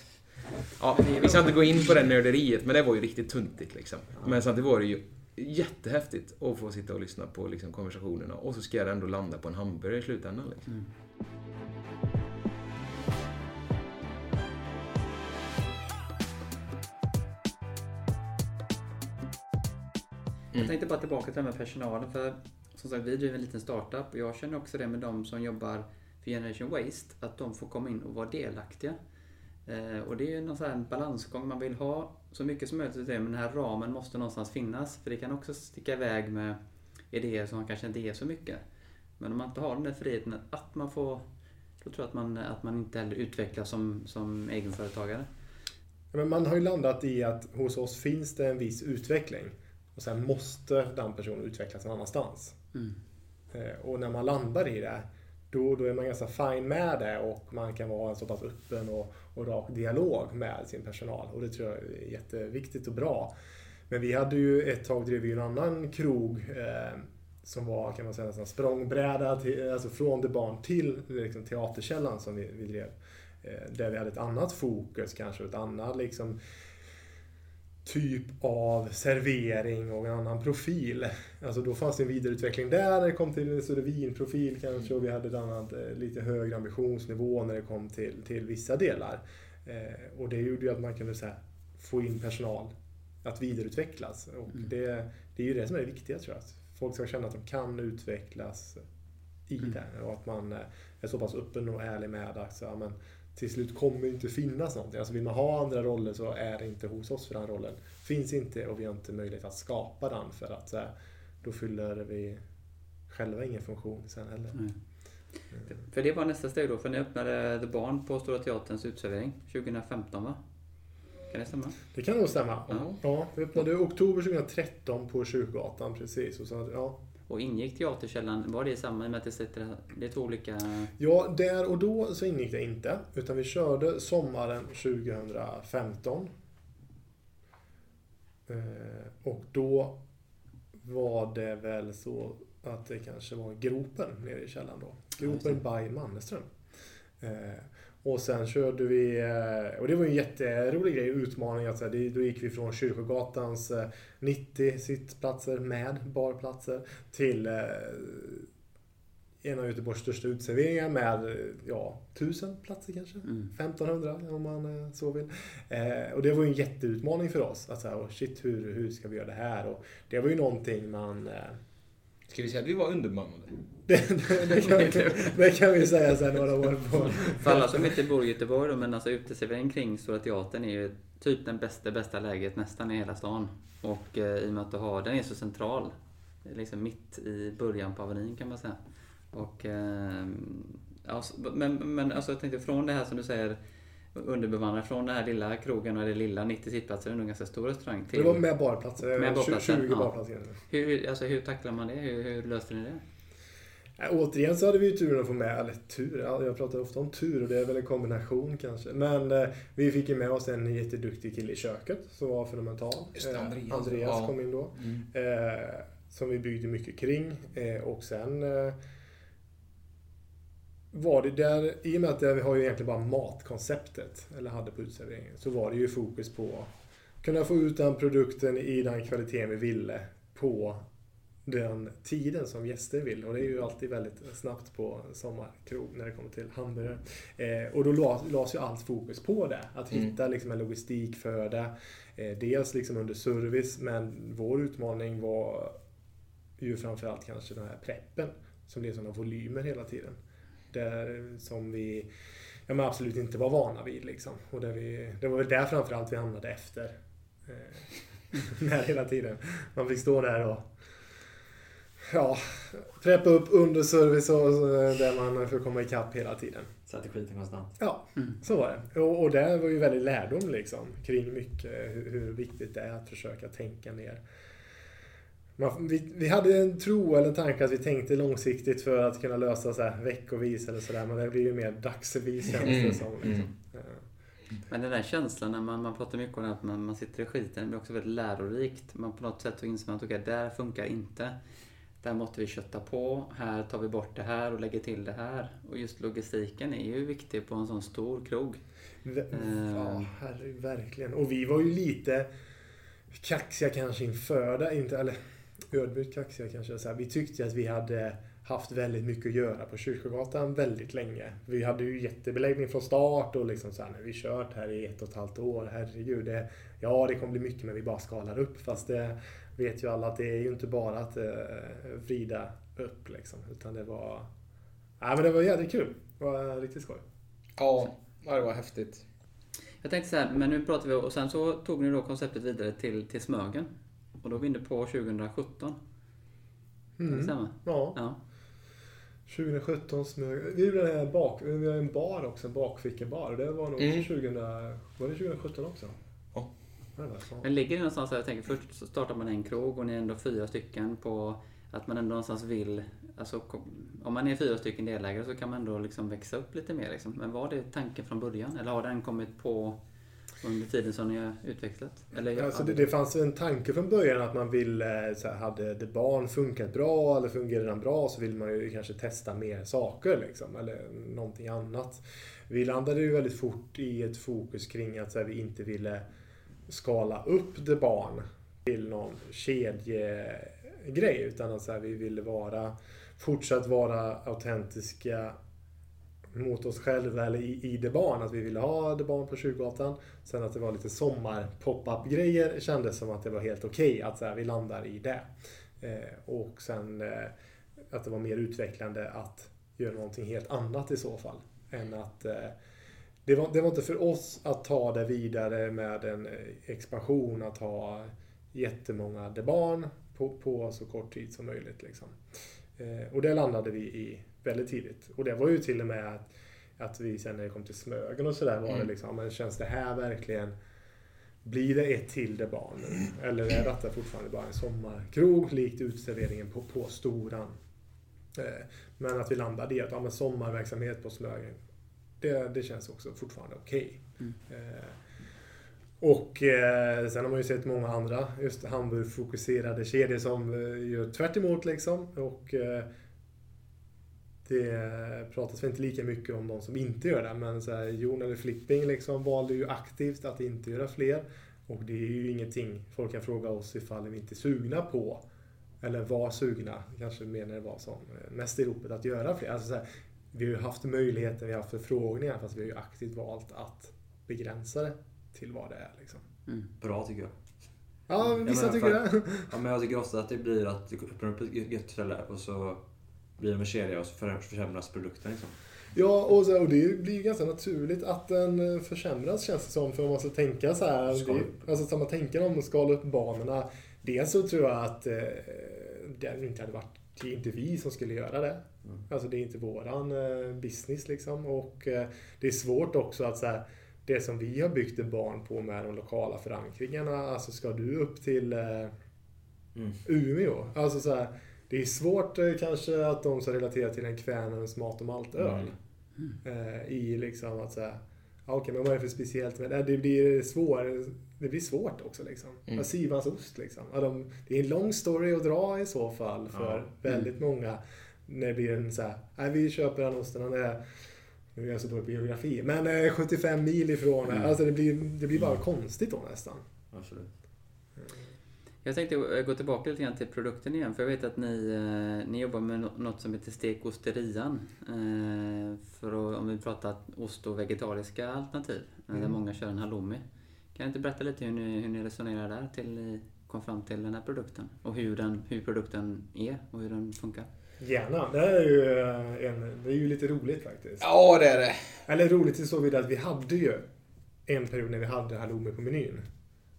ja, vi ska inte gå in på det nörderiet, men det var ju riktigt tuntigt liksom. Men samtidigt var det ju jättehäftigt att få sitta och lyssna på liksom, konversationerna och så ska jag ändå landa på en hamburgare i slutändan. Liksom. Mm. Jag mm. tänkte bara tillbaka till det här med personalen. För som sagt, vi driver en liten startup och jag känner också det med de som jobbar för Generation Waste. Att de får komma in och vara delaktiga. Eh, och det är ju någon sån här balansgång. Man vill ha så mycket som möjligt det, men den här ramen måste någonstans finnas. För det kan också sticka iväg med idéer som kanske inte är så mycket. Men om man inte har den där friheten att man får... Då tror jag att man, att man inte heller utvecklas som, som egenföretagare. Men man har ju landat i att hos oss finns det en viss utveckling. Och sen måste den personen utvecklas någon annanstans. Mm. Eh, och när man landar i det, då, då är man ganska fin med det och man kan vara en så pass öppen och, och rak dialog med sin personal. Och det tror jag är jätteviktigt och bra. Men vi hade ju ett tag drev vi en annan krog eh, som var kan man säga en språngbräda till, alltså från det barn till liksom, teaterkällan som vi, vi drev. Eh, där vi hade ett annat fokus kanske, ett annat liksom typ av servering och en annan profil. Alltså då fanns det en vidareutveckling där när det kom till en större vinprofil kanske och vi hade ett annat, eh, lite högre ambitionsnivå när det kom till, till vissa delar. Eh, och det gjorde ju att man kunde så här, få in personal att vidareutvecklas. Och mm. det, det är ju det som är det viktiga tror jag. Att folk ska känna att de kan utvecklas i mm. det och att man eh, är så pass öppen och ärlig med att så, ja, men, till slut kommer det inte finnas någonting. Alltså vill man ha andra roller så är det inte hos oss för den rollen. Finns inte och vi har inte möjlighet att skapa den för att så här, då fyller vi själva ingen funktion sen heller. Mm. För det var nästa steg då, för ni öppnade The Barn på Stora Teaterns utservering 2015 va? Kan det stämma? Det kan nog stämma. Ja. ja vi öppnade oktober 2013 på Kyrkogatan precis. Och så, ja, och ingick Teaterkällan, var det samma i och med att det sitter, det är två olika... Ja, där och då så ingick det inte. Utan vi körde sommaren 2015. Eh, och då var det väl så att det kanske var Gropen nere i källaren då. Gropen by Mannerström. Och sen körde vi, eh, och det var en jätterolig grej, utmaning. Att, då gick vi från Kyrkogatans 90 eh, sittplatser med barplatser till eh, en av Göteborgs största utserveringar med ja, 1000 platser kanske. Mm. 1500 om man så vill. och det var ju en jätteutmaning för oss. Att säga, oh shit, hur, hur ska vi göra det här? Och det var ju någonting man Ska vi säga att vi var underbemannade? Det, det, det, kan, det, kan, vi säga sen några år på. För alla som inte bor i Göteborg då, men alltså uteserveringen kring Stora Teatern är ju typ den bästa, bästa läget nästan i hela stan. Och eh, i och med att du har, den är så central. Liksom mitt i början på Avenyn kan man säga. Och, eh, alltså, men, men alltså jag tänkte från det här som du säger underbemannad från den här lilla krogen och det lilla 90 sittplatser, en ganska stor restaurang. Till, det var med barplatser, med barplatser 20 ja. barplatser. Hur, alltså, hur tacklar man det? Hur, hur löste ni det? Ja, återigen så hade vi ju turen att få med, eller tur, jag pratar ofta om tur och det är väl en kombination kanske. Men eh, vi fick ju med oss en jätteduktig kille i köket som var fenomenal. Just det, Andreas. Eh, Andreas kom in då. Mm. Eh, som vi byggde mycket kring. Eh, och sen eh, var det där, i och med att vi har ju egentligen bara matkonceptet, eller hade på utserveringen, så var det ju fokus på att kunna få ut den produkten i den kvaliteten vi ville på den tiden som gäster vill. Och det är ju alltid väldigt snabbt på sommarkrog när det kommer till hamburgare. Eh, och då lades ju allt fokus på det. Att mm. hitta liksom en logistik för det. Eh, dels liksom under service, men vår utmaning var ju framförallt kanske den här preppen som blev sådana volymer hela tiden där som vi ja, men absolut inte var vana vid. Liksom. Och där vi, det var väl där framförallt vi hamnade efter. Eh, hela tiden. Man fick stå där och ja, preppa upp underservice och och där man får komma ikapp hela tiden. Sätter skiten konstant. Ja, Mm. så var det. Och, och det var ju väldigt lärdom liksom, kring mycket hur, hur viktigt det är att försöka tänka ner. Man, vi, vi hade en tro eller en tanke att vi tänkte långsiktigt för att kunna lösa så här veckovis eller sådär. Men det blir ju mer dagsvis känns det Mm, som. Liksom. mm. Ja. Men den där känslan när man, man pratar mycket om att man, man sitter i skiten, det blir också väldigt lärorikt. Man på något sätt så inser man att okej, där funkar inte. Där måste vi kötta på. Här tar vi bort det här och lägger till det här. Och just logistiken är ju viktig på en sån stor krog. Ve- Eh. Ja, herre, verkligen. Och vi var ju lite kaxiga kanske inför det. Inte, eller ödmjukt kaxiga kanske. Så här, vi tyckte att vi hade haft väldigt mycket att göra på Kyrkogatan väldigt länge. Vi hade ju jättebeläggning från start och liksom så här, när vi kört här i ett och ett halvt år. Herregud, det, ja det kommer bli mycket men vi bara skalar upp. Fast det vet ju alla att det är ju inte bara att eh, vrida upp liksom. Utan det var... Nej men det var jävligt kul. Det var riktigt skoj. Ja, ja, det var häftigt. Jag tänkte så här, men nu pratar vi och sen så tog ni då konceptet vidare till, till Smögen. Och då var vi inne på 2017. Kan det Mm. stämma? Ja. Ja. 2017 smög... Vi gjorde här bak... Vi har en bar också, en bakfickebar. Det var nog Mm. 2000... Var det 2017 också? Ja. Men ligger det någonstans där jag tänker först så startar man en krog och ni är ändå fyra stycken på att man ändå någonstans vill, alltså om man är fyra stycken delägare så kan man ändå liksom växa upp lite mer liksom. Men var det tanken från början eller har den kommit på under tiden som ni har utvecklat? Eller, Alltså det, det fanns en tanke från början att man ville, så här, hade det barn funkat bra eller fungerade den bra så vill man ju kanske testa mer saker liksom, eller någonting annat. Vi landade ju väldigt fort i ett fokus kring att så här, vi inte ville skala upp det barn till någon kedjegrej utan att så här, vi ville vara fortsatt vara autentiska mot oss själva eller i, i The barn. Att vi ville ha The barn på Tjurgatan. Sen att det var lite sommar pop-up grejer kändes som att det var helt okej att så här, vi landar i det. Eh, och sen eh, att det var mer utvecklande att göra någonting helt annat i så fall. Än att eh, det var, det var inte för oss att ta det vidare med en eh, expansion, att ha jättemånga The barn på, på så kort tid som möjligt. Liksom. Eh, och det landade vi i väldigt tidigt. Och det var ju till och med att, att vi sen när det kom till Smögen och sådär var det Mm. liksom, men känns det här verkligen blir det ett till det barn nu? Eller är detta fortfarande bara en sommarkrog likt utserveringen på, på Storan? Eh, Men att vi landade i att ja, men sommarverksamhet på Smögen, det, det känns också fortfarande okej. Mm. Eh, Och eh, sen har man ju sett många andra just Hamburg-fokuserade kedjor som eh, gör tvärt emot liksom. Och eh, det pratas väl inte lika mycket om de som inte gör det. Men så här, Jon eller Flipping liksom valde ju aktivt att inte göra fler. Och det är ju ingenting folk kan fråga oss ifall vi inte är sugna på. Eller var sugna, kanske mer när det var som mest i ropet, att göra fler. Alltså så här, vi har ju haft möjligheten, vi har haft förfrågningar fast vi har ju aktivt valt att begränsa det till vad det är. Liksom. Mm. Bra tycker jag. Ja, vissa men tycker för- det. Ja, men jag tycker ofta att det blir att du öppnar upp ett gött ställe och så blir det en kedja och så för- försämras produkten. Liksom. Ja, och, så, och det blir ju ganska naturligt att den eh, försämras känns det som. För om man ska tänka så här. Det, alltså ska man tänka om att skala upp banorna. Dels så tror jag att eh, det inte hade varit, det är inte vi som skulle göra det. Mm. Alltså det är inte våran eh, business liksom. Och eh, det är svårt också att så här, det som vi har byggt ett barn på med de lokala förankringarna. Alltså ska du upp till eh, Mm. Umeå. Alltså så här, det är svårt eh, kanske att de ska relatera till en Kvänens mat och maltöl. Eh, I liksom att säga, ja, okej men vad är det för speciellt med det? Det blir, svår, det blir svårt också liksom. Mm. Sivans ost liksom. Ja, de, det är en lång story att dra i så fall för Ja. väldigt många. När det blir en så här, vi köper den osten, den är nu är jag så dålig på geografi. Men eh, 75 mil ifrån. Mm. Alltså det blir, det blir bara konstigt då nästan. Absolut. Jag tänkte eh, gå tillbaka lite grann till produkten igen. För jag vet att ni, eh, ni jobbar med nå- något som heter Stek Osterian. Eh, för att, om vi pratar ost och vegetariska alternativ. eh, Där Mm. många kör en halloumi. Kan du inte berätta lite hur ni, hur ni resonerar där till ni kom fram till den här produkten? Och hur, den, hur produkten är och hur den funkar? Gärna. Det är ju, en, det är ju lite roligt faktiskt. Ja, det är det. Eller roligt i så vidare att vi hade ju en period när vi hade halloumi på menyn.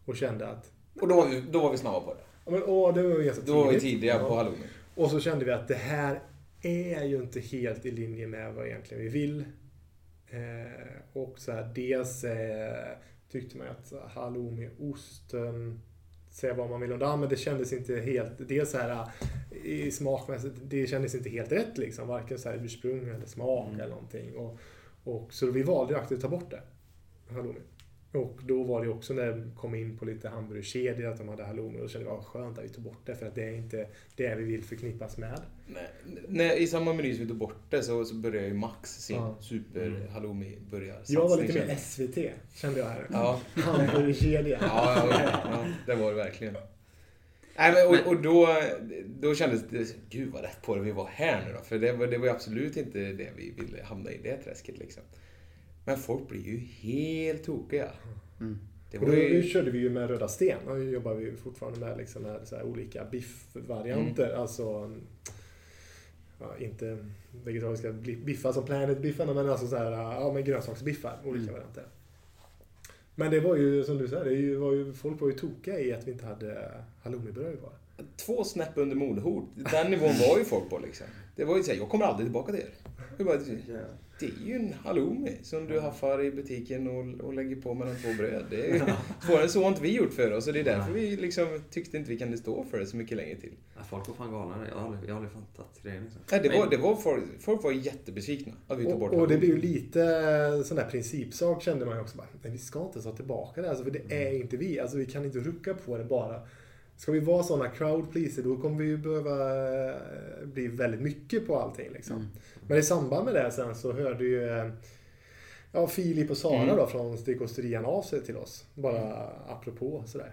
Och kände att Och då var vi, då var vi snabba på det. ja, men, åh, det var Då var vi tidiga Ja. på halloumi. Och så kände vi att det här är ju inte helt i linje med vad egentligen vi vill. Eh, och så här, dels eh, tyckte man att halloumi, osten, säga vad man vill om det, men det kändes inte helt, dels så här eh, i smakmässigt, det kändes inte helt rätt liksom, varken så här ursprung eller smak Mm. eller någonting. Och, och, så vi valde ju aktivt att ta bort det, halloumi. Och då var det också när de kom in på lite hamburgerkedjor att de hade halloumi och då kände jag, vad skönt att vi tog bort det för att det är inte det vi vill förknippas med. Nej, när, I samma meny som vi tog bort det så, så började ju Max sin Ja. super halloumi börja Jag var lite mer SVT, kände jag här. Ja. Hamburgerkedja. Ja, ja, ja, det var det verkligen. Nej, men, och, och då, då kändes det, gud vad rätt på det vi var här nu då. För det var, det var absolut inte det vi ville hamna i, det träsket liksom. Men folk blir ju helt tokiga. Mm. Det var ju... då körde vi ju med Röda Sten. Och jobbar vi fortfarande med, liksom med så här olika biffvarianter. Mm. Alltså, ja, inte vegetariska biffar som Planet-biffarna, men alltså så här, ja, men grönsaksbiffar. Olika Mm. varianter. Men det var ju, som du säger, det var ju, folk var ju tokiga i att vi inte hade halloumibröd kvar. Två snäpp under mordhot. Den nivån var ju folk på liksom. Det var ju såhär, jag kommer aldrig tillbaka till er. Jag bara, det är ju en halloumi som du haffar i butiken och, och lägger på mellan två bröd. Det är, svårare än så har inte vi gjort för oss och det är därför vi liksom tyckte inte vi kunde stå för det så mycket längre till. Ja, folk var fan galna. Jag har aldrig, jag har aldrig fattat grejen liksom. Det var, det var folk, folk var jättebesvikna att vi tog bort Och, och det blir ju lite sån där principsak kände man ju också. Bara, nej, vi ska inte ta tillbaka det, alltså, för det är inte vi. Alltså, vi kan inte rucka på det bara. Ska vi vara såna crowd pleaser då kommer vi ju behöva eh, bli väldigt mycket på allting. Liksom. Mm. Men i samband med det sen så hörde ju eh, ja, Filip och Sara Mm. då från Stekosterian av sig till oss. Bara apropå sådär.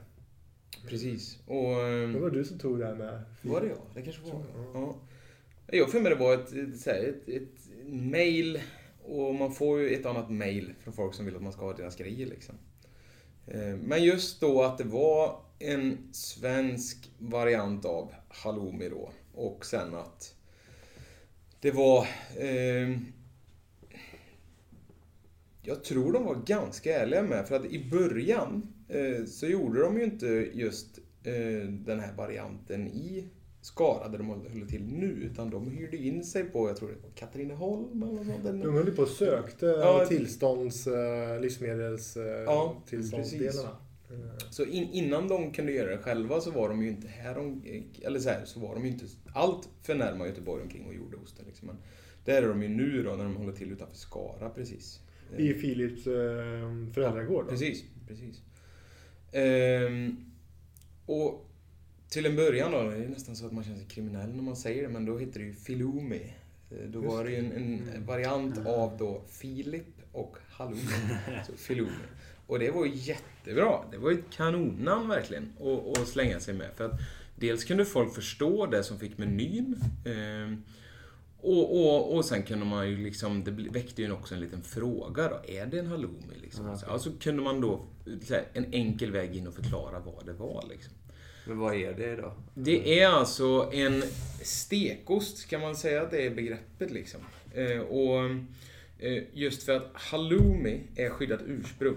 Precis. Och... Det ehm, var du som tog det här med Filip. Var det jag? Det kanske var Ja. jag. Ja. Jag för mig det var ett, ett, ett, ett mail och man får ju ett annat mail från folk som vill att man ska ha deras grejer liksom. Eh, Men just då att det var en svensk variant av halloumi då och sen att det var eh, jag tror de var ganska ärliga med, för att i början eh, så gjorde de ju inte just eh, den här varianten i Skara där de håller till nu, utan de hyrde in sig på, jag tror det var Katrineholm eller något sånt. De höll på och sökte Ja. tillstånds, eh, livsmedels, eh, Ja, tillståndsdelarna. Så in, innan de kunde göra det själva så var de ju inte här, om, eller så här, så var de ju inte allt för närma Göteborg omkring och gjorde osten. Liksom. Men där är de ju nu då när de håller till utanför Skara precis. I Philips eh, föräldragård. Då. Precis, precis. Ehm, och till en början då, det är nästan så att man känner sig kriminell när man säger det, men då heter det ju Filumi. Eh, Då Just var det ju en, en Mm. variant av då Filip och Halloumi. så Filumi. Och det var jättebra. Det var ett kanonnamn verkligen att att slänga sig med. För att dels kunde folk förstå det som fick menyn. ehm, och, och, och sen kunde man ju liksom, det väckte ju också en liten fråga då. Är det en halloumi? Liksom? Ja, Så, alltså kunde man då, här, en enkel väg in och förklara vad det var liksom. Men vad är det då? Det är alltså en stekost, kan man säga att det är begreppet liksom. Eh, och eh, just för att halloumi är skyddat ursprung.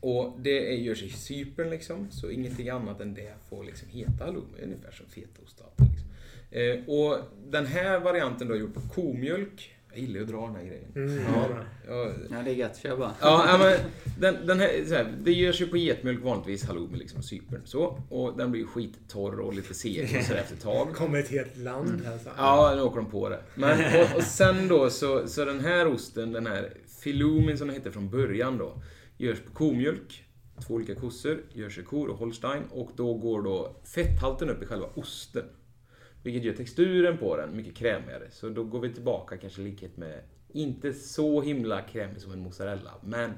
Och det är, görs i Cypern liksom, så ingenting annat än det får liksom heta halloumi, ungefär som fetaost och liksom. eh, Och den här varianten då är gjord på komjölk. Jag gillar ju att dra den här grejen. Mm, Ja. ja. Ja, det är gött. Kör bara. Ja, men den, den här, så här, det görs ju på getmjölk vanligtvis, halloumi, liksom, Cypern. Så, och den blir ju skittorr och lite seg och efter ett tag. kommer ett helt land här. Så. Ja, nu åker de på det. Men, och, och sen då, så, så den här osten, den här filumin som den hette från början då, görs på komjölk. Två olika kossor, görs i kor och holstein och då går då fetthalten upp i själva osten. Vilket gör texturen på den mycket krämigare. Så då går vi tillbaka kanske i likhet med, inte så himla krämig som en mozzarella, men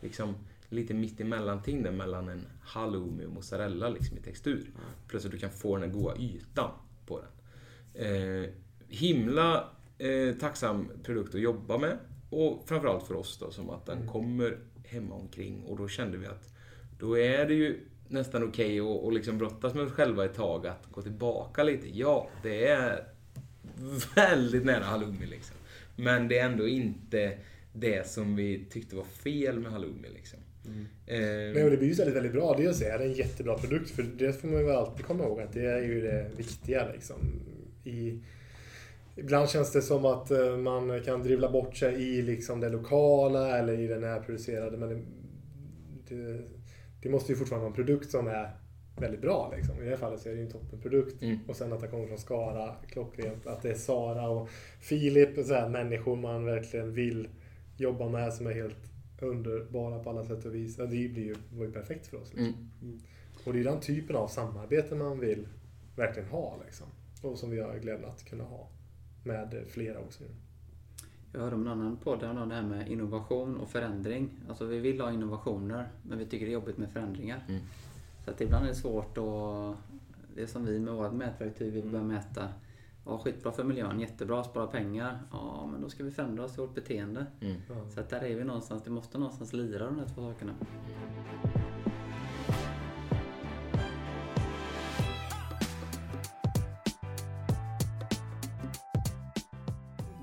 liksom lite mitt emellanting där mellan en halloumi och mozzarella liksom i textur. Plus att du kan få den här goda ytan på den. Eh, himla eh, tacksam produkt att jobba med. Och framförallt för oss då, som att den kommer hemma omkring och då kände vi att då är det ju nästan okej att, att liksom brottas med oss själva ett tag, att gå tillbaka lite. Ja, det är väldigt nära halloumi liksom. Men det är ändå inte det som vi tyckte var fel med halloumi liksom. Eh, Nej, och det blir ju väldigt, väldigt bra. Dels är det en jättebra produkt, för det får man ju alltid komma ihåg att det är ju det viktiga liksom. I, ibland känns det som att eh, man kan drivla bort sig i liksom det lokala eller i det närproducerade, men det, det, måste ju fortfarande vara en produkt som är väldigt bra. Liksom. I det här fallet så är det ju en toppenprodukt. Mm. Och sen att det kommer från Skara, klockrent. Att det är Sara och Filip, så här, människor man verkligen vill jobba med som är helt underbara på alla sätt och vis. Det blir ju, var ju perfekt för oss. Liksom. mm. Och det är den typen av samarbete man vill verkligen ha. Liksom. Och som vi har glädjen att kunna ha med flera också. Jag hörde om en annan podd om det här med innovation och förändring. Alltså vi vill ha innovationer, men vi tycker det är jobbigt med förändringar. Mm. Så att ibland är det svårt att... Det är som vi med vårt mätverktyg, vi börjar mäta. Ja, skitbra för miljön, jättebra, spara pengar. Ja, men då ska vi förändra oss i vårt beteende. Mm. Så att där är vi någonstans, det måste någonstans lira de här två sakerna.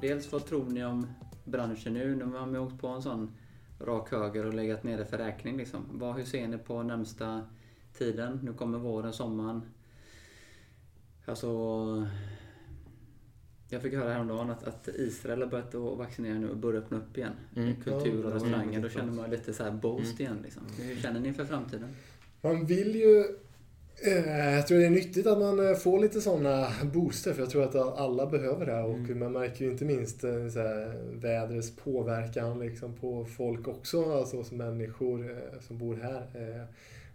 Dels vad tror ni om branschen nu? Nu har vi åkt på en sån rak höger och legat nere för räkning. Liksom. Vad, hur ser ni på närmsta tiden? Nu kommer våren, sommaren. Alltså, jag fick höra häromdagen att, att Israel har börjat att vaccinera nu och börjar öppna upp igen. Mm. Kultur och restauranger. Då känner man lite så här boost igen. Liksom. Hur känner ni inför framtiden? Man vill ju... Eh, jag tror det är nyttigt att man eh, får lite sådana booster, för jag tror att alla behöver det. Och man märker ju inte minst eh, så här, vädrets påverkan liksom, på folk också, alltså som människor som bor här.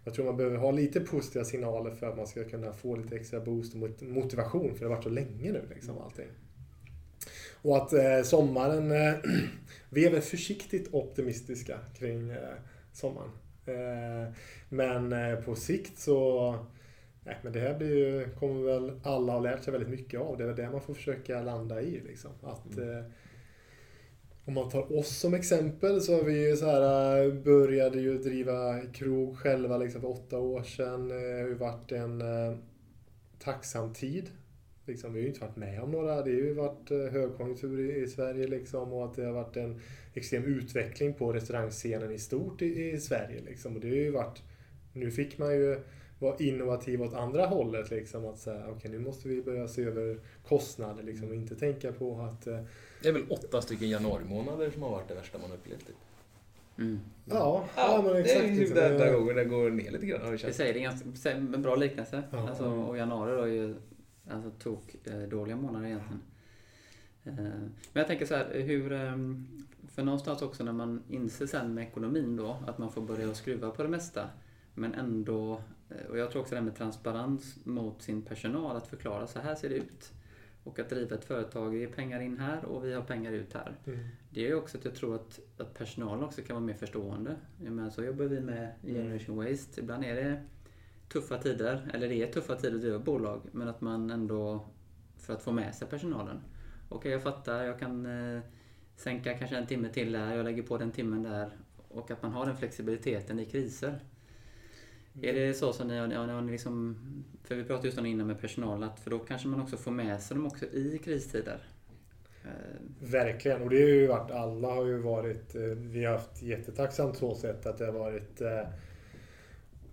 Jag tror man behöver ha lite positiva signaler för att man ska kunna få lite extra boost och mot- motivation, för det har varit så länge nu liksom allting. Och att sommaren... Vi är väl försiktigt optimistiska kring sommaren. Men på sikt så... Nej, men det här blir ju, kommer väl alla ha lärt sig väldigt mycket av. Det är väl det man får försöka landa i. Liksom. Att, eh, om man tar oss som exempel så har vi ju så här, eh, började ju driva krog själva liksom för åtta år sedan. Eh, Det har ju varit en eh, tacksam tid. Liksom, vi har ju inte varit med om några, det har ju varit eh, högkonjunktur i, i Sverige liksom och att det har varit en extrem utveckling på restaurangscenen i stort i, i Sverige. Liksom. Och det har ju varit, nu fick man ju vara innovativ åt andra hållet. Liksom, att säga, okej nu måste vi börja se över kostnader liksom, och inte tänka på att eh, Det är väl åtta stycken januarimånader som har varit det värsta man upplevt. Typ. Mm. Ja, ja, men det exakt. är ju liksom. den där gången det går ner lite grann känt. säger det är ganska, en bra liknelse. Ja. Alltså, och januari då är ju alltså, tok eh, dåliga månader egentligen. Eh, men jag tänker så här, hur... Eh, för någonstans också när man inser sen med ekonomin då att man får börja skruva på det mesta. Men ändå, eh, och jag tror också det här med transparens mot sin personal, att förklara så här ser det ut. Och att driva ett företag, vi ger pengar in här och vi har pengar ut här. Mm. Det är också att jag tror att, att personalen också kan vara mer förstående. Jag menar, så jobbar vi med i Generation Waste. Ibland är det tuffa tider, eller det är tuffa tider att driva bolag, men att man ändå, för att få med sig personalen. Okej, jag fattar, jag kan eh, sänka kanske en timme till där, jag lägger på den timmen där. Och att man har den flexibiliteten i kriser. Är det så som ni har, har, ni liksom, för vi pratade just om det innan med personal, att för då kanske man också får med sig dem också i kristider. Eh, Verkligen, och det har ju varit, alla har ju varit, eh, vi har haft jättetacksamt så sätt att det har varit eh,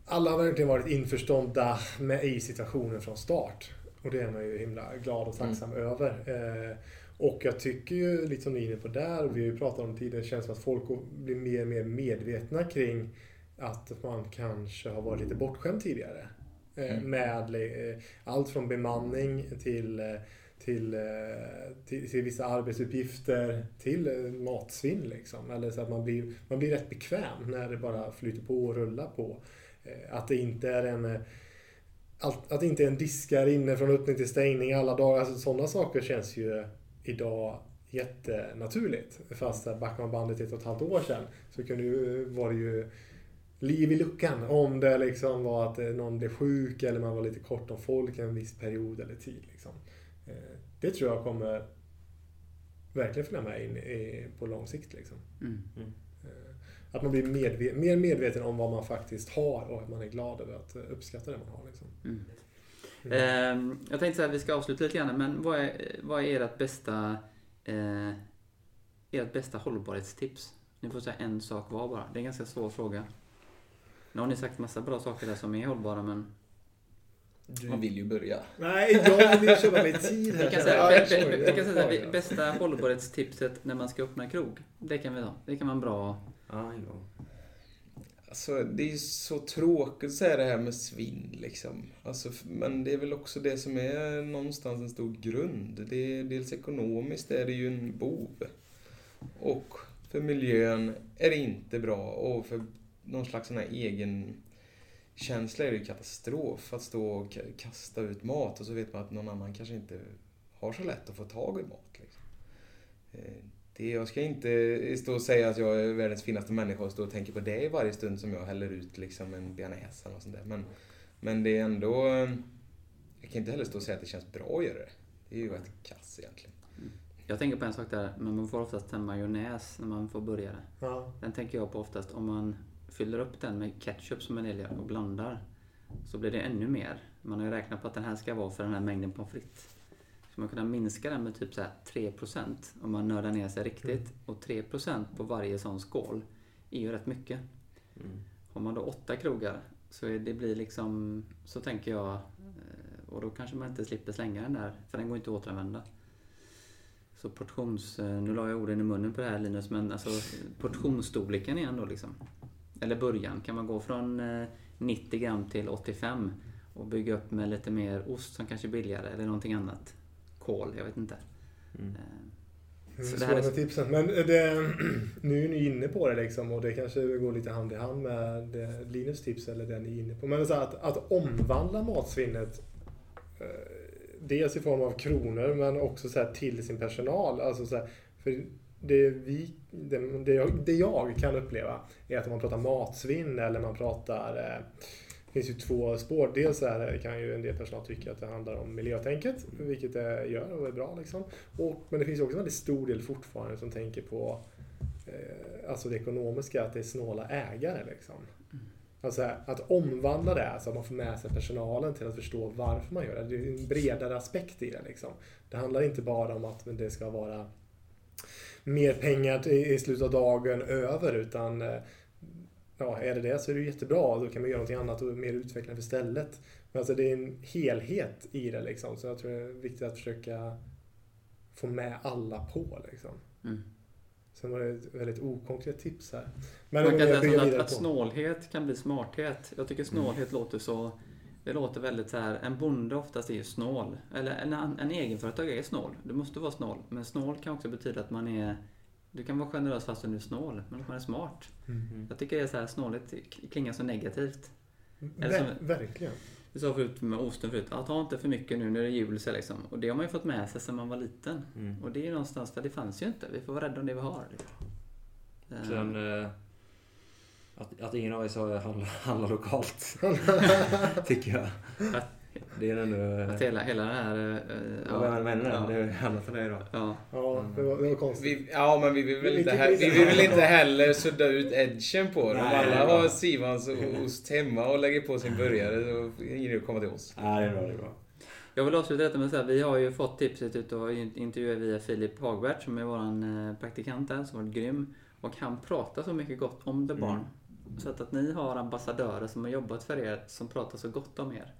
alla har verkligen varit införstådda med i situationen från start. Och det är man ju himla glad och tacksam över. Eh, och jag tycker ju, lite som ni är inne på där, och vi har ju pratat om det tidigare, det känns som att folk blir mer och mer medvetna kring att man kanske har varit lite bortskämd tidigare. Eh, Mm. Med eh, allt från bemanning till, eh, till, till, till vissa arbetsuppgifter till matsvinn. Liksom. Eller så att man blir, man blir rätt bekväm när det bara flyter på och rullar på. Att det inte är en att det inte är en diskar inne från öppning till stängning alla dagar. Alltså, sådana saker känns ju idag jättenaturligt. Fast backar man bandet ett och ett halvt år sedan så kunde ju, var det ju liv i luckan om det liksom var att eh, någon blev sjuk eller man var lite kort om folk en viss period eller tid. Liksom. Eh, Det tror jag kommer verkligen följa med in i, på lång sikt. Liksom. mm. Eh, Att man blir medve- mer medveten om vad man faktiskt har och att man är glad över att eh, uppskatta det man har. Liksom. Mm. Ehm, jag tänkte så här, vi ska avsluta lite grann, men vad är, vad är ert bästa, eh, ert bästa hållbarhetstips? Ni får säga en sak var bara. Det är en ganska svår fråga. Nu har ni sagt massa bra saker där som är hållbara, men Du vill ju börja. Nej, jag vill köpa mig tid här. vi kan säga, Ja, vi, jag vi, kör, vi, jag vi kan säga så här, bästa hållbarhetstipset när man ska öppna krog. Det kan vi ta. Det kan vara bra... Ja, ja. Alltså, det är ju så tråkigt att säga det här med svinn liksom. Alltså, men det är väl också det som är någonstans en stor grund. Det är, dels ekonomiskt är det ju en bov. Och för miljön är det inte bra. Och för någon slags sån här egen känsla är det ju katastrof. Att stå och ka- kasta ut mat och så vet man att någon annan kanske inte har så lätt att få tag i mat. Liksom. Eh, Det, jag ska inte stå och säga att jag är världens finaste människa och stå och tänka på det i varje stund som jag häller ut liksom en bearnaise eller sånt där. Men, men det är ändå... Jag kan inte heller stå och säga att det känns bra att göra det. Det är ju rätt kass egentligen. Jag tänker på en sak där, men man får oftast en majonnäs när man får börja det. Ja. Den tänker jag på oftast om man fyller upp den med ketchup som en del och blandar. Så blir det ännu mer. Man har ju räknat på att den här ska vara för den här mängden pommes frites. Så man kunna minska den med typ så här 3% om man nördar ner sig riktigt. Och 3% på varje sån skål är ju rätt mycket. Mm. Har man då åtta krogar så det blir liksom, så tänker jag, eh, och då kanske man inte slipper slänga den där, för den går inte att återanvända. Så portions, eh, nu la jag orden i munnen på det här Linus, men alltså portionsstorleken igen då liksom. Eller början, kan man gå från eh, 90 gram till 85 och bygga upp med lite mer ost som kanske är billigare eller någonting annat. Kål, jag vet inte. Mm. Eh, Det är svårt med tipsen. Men det, nu är ni inne på det liksom och det kanske går lite hand i hand med det Linus tips eller det ni är inne på. Men så att, att omvandla matsvinnet eh, dels i form av kronor men också så här till sin personal. Alltså så här, för det, vi, det, det, jag, det jag kan uppleva är att om man pratar matsvinn eller man pratar eh, det finns ju två spår. Dels är, kan ju en del personal tycka att det handlar om miljötänket, vilket det gör och är bra. Liksom. Och, men det finns också en väldigt stor del fortfarande som tänker på eh, alltså det ekonomiska, att det är snåla ägare. Liksom. Alltså här, att omvandla det så att man får med sig personalen till att förstå varför man gör det. Det är en bredare aspekt i det. Liksom. Det handlar inte bara om att det ska vara mer pengar i slutet av dagen över utan eh, ja, är det det så är det jättebra. Då kan man göra någonting annat och mer utvecklande istället. Men alltså det är en helhet i det liksom. Så jag tror det är viktigt att försöka få med alla på liksom. mm. Sen var det ett väldigt okonkret tips här. Men Man kan jag säga att, att snålhet kan bli smarthet. Jag tycker snålhet Mm. låter så... Det låter väldigt så här, en bonde oftast är ju snål. Eller en, en egenföretagare är snål. Du måste vara snål. Men snål kan också betyda att man är... Du kan vara generös fast du är snål, men att man är smart. Mm. Jag tycker det är så här, snålhet klingar så negativt. Eller Ver- som- Verkligen. Du sa förut med osten förut, ja, ta inte för mycket nu när det är jul så liksom. Och det har man ju fått med sig sedan man var liten. Mm. Och det är ju någonstans, för det fanns ju inte. Vi får vara rädda om det vi har. Sen eh, att, att ingen av oss har handlar, handlar lokalt. tycker jag. Det är ändå... Att hela, hela det här... eh, Ja, vad menar ja. det handlar för dig då. Ja, Ja, det var, det var konstigt. Vi, ja, men vi vill väl inte, he- vi vill väl inte heller sudda ut edgen på det. Om Nej, alla det är har. Sivans ost hemma och lägger på sin burgare, då är det ingen idé att komma till oss. Ja, det är bra. Det är bra. Jag vill avsluta detta med att säga vi har ju fått tipset ut och intervjuat via Filip Hagbert som är våran eh, praktikant där, som varit grym. Och han pratar så mycket gott om The Mm. Så att, att ni har ambassadörer som har jobbat för er som pratar så gott om er.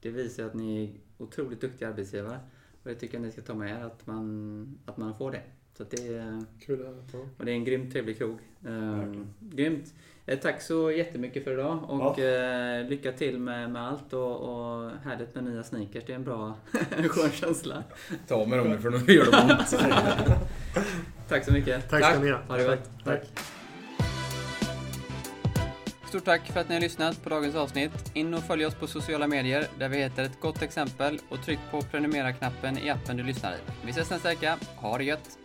Det visar att ni är otroligt duktiga arbetsgivare. Och det tycker jag ni ska ta med er, att man, att man får det. Så att det är, Kul. Ja. och det är en grymt trevlig krog. Eh, Verkligen. grymt. Eh, tack så jättemycket för idag och eh, lycka till med, med allt och, och härligt med nya sneakers. Det är en bra, skön känsla. Ta med dem nu för nu gör de ont. Tack så mycket. Tack ska ni ha. Ha det gott. Tack. Stort tack för att ni har lyssnat på dagens avsnitt. In och följ oss på sociala medier där vi heter ett gott exempel och tryck på prenumerera-knappen i appen du lyssnar i. Vi ses nästa vecka. Ha det gött!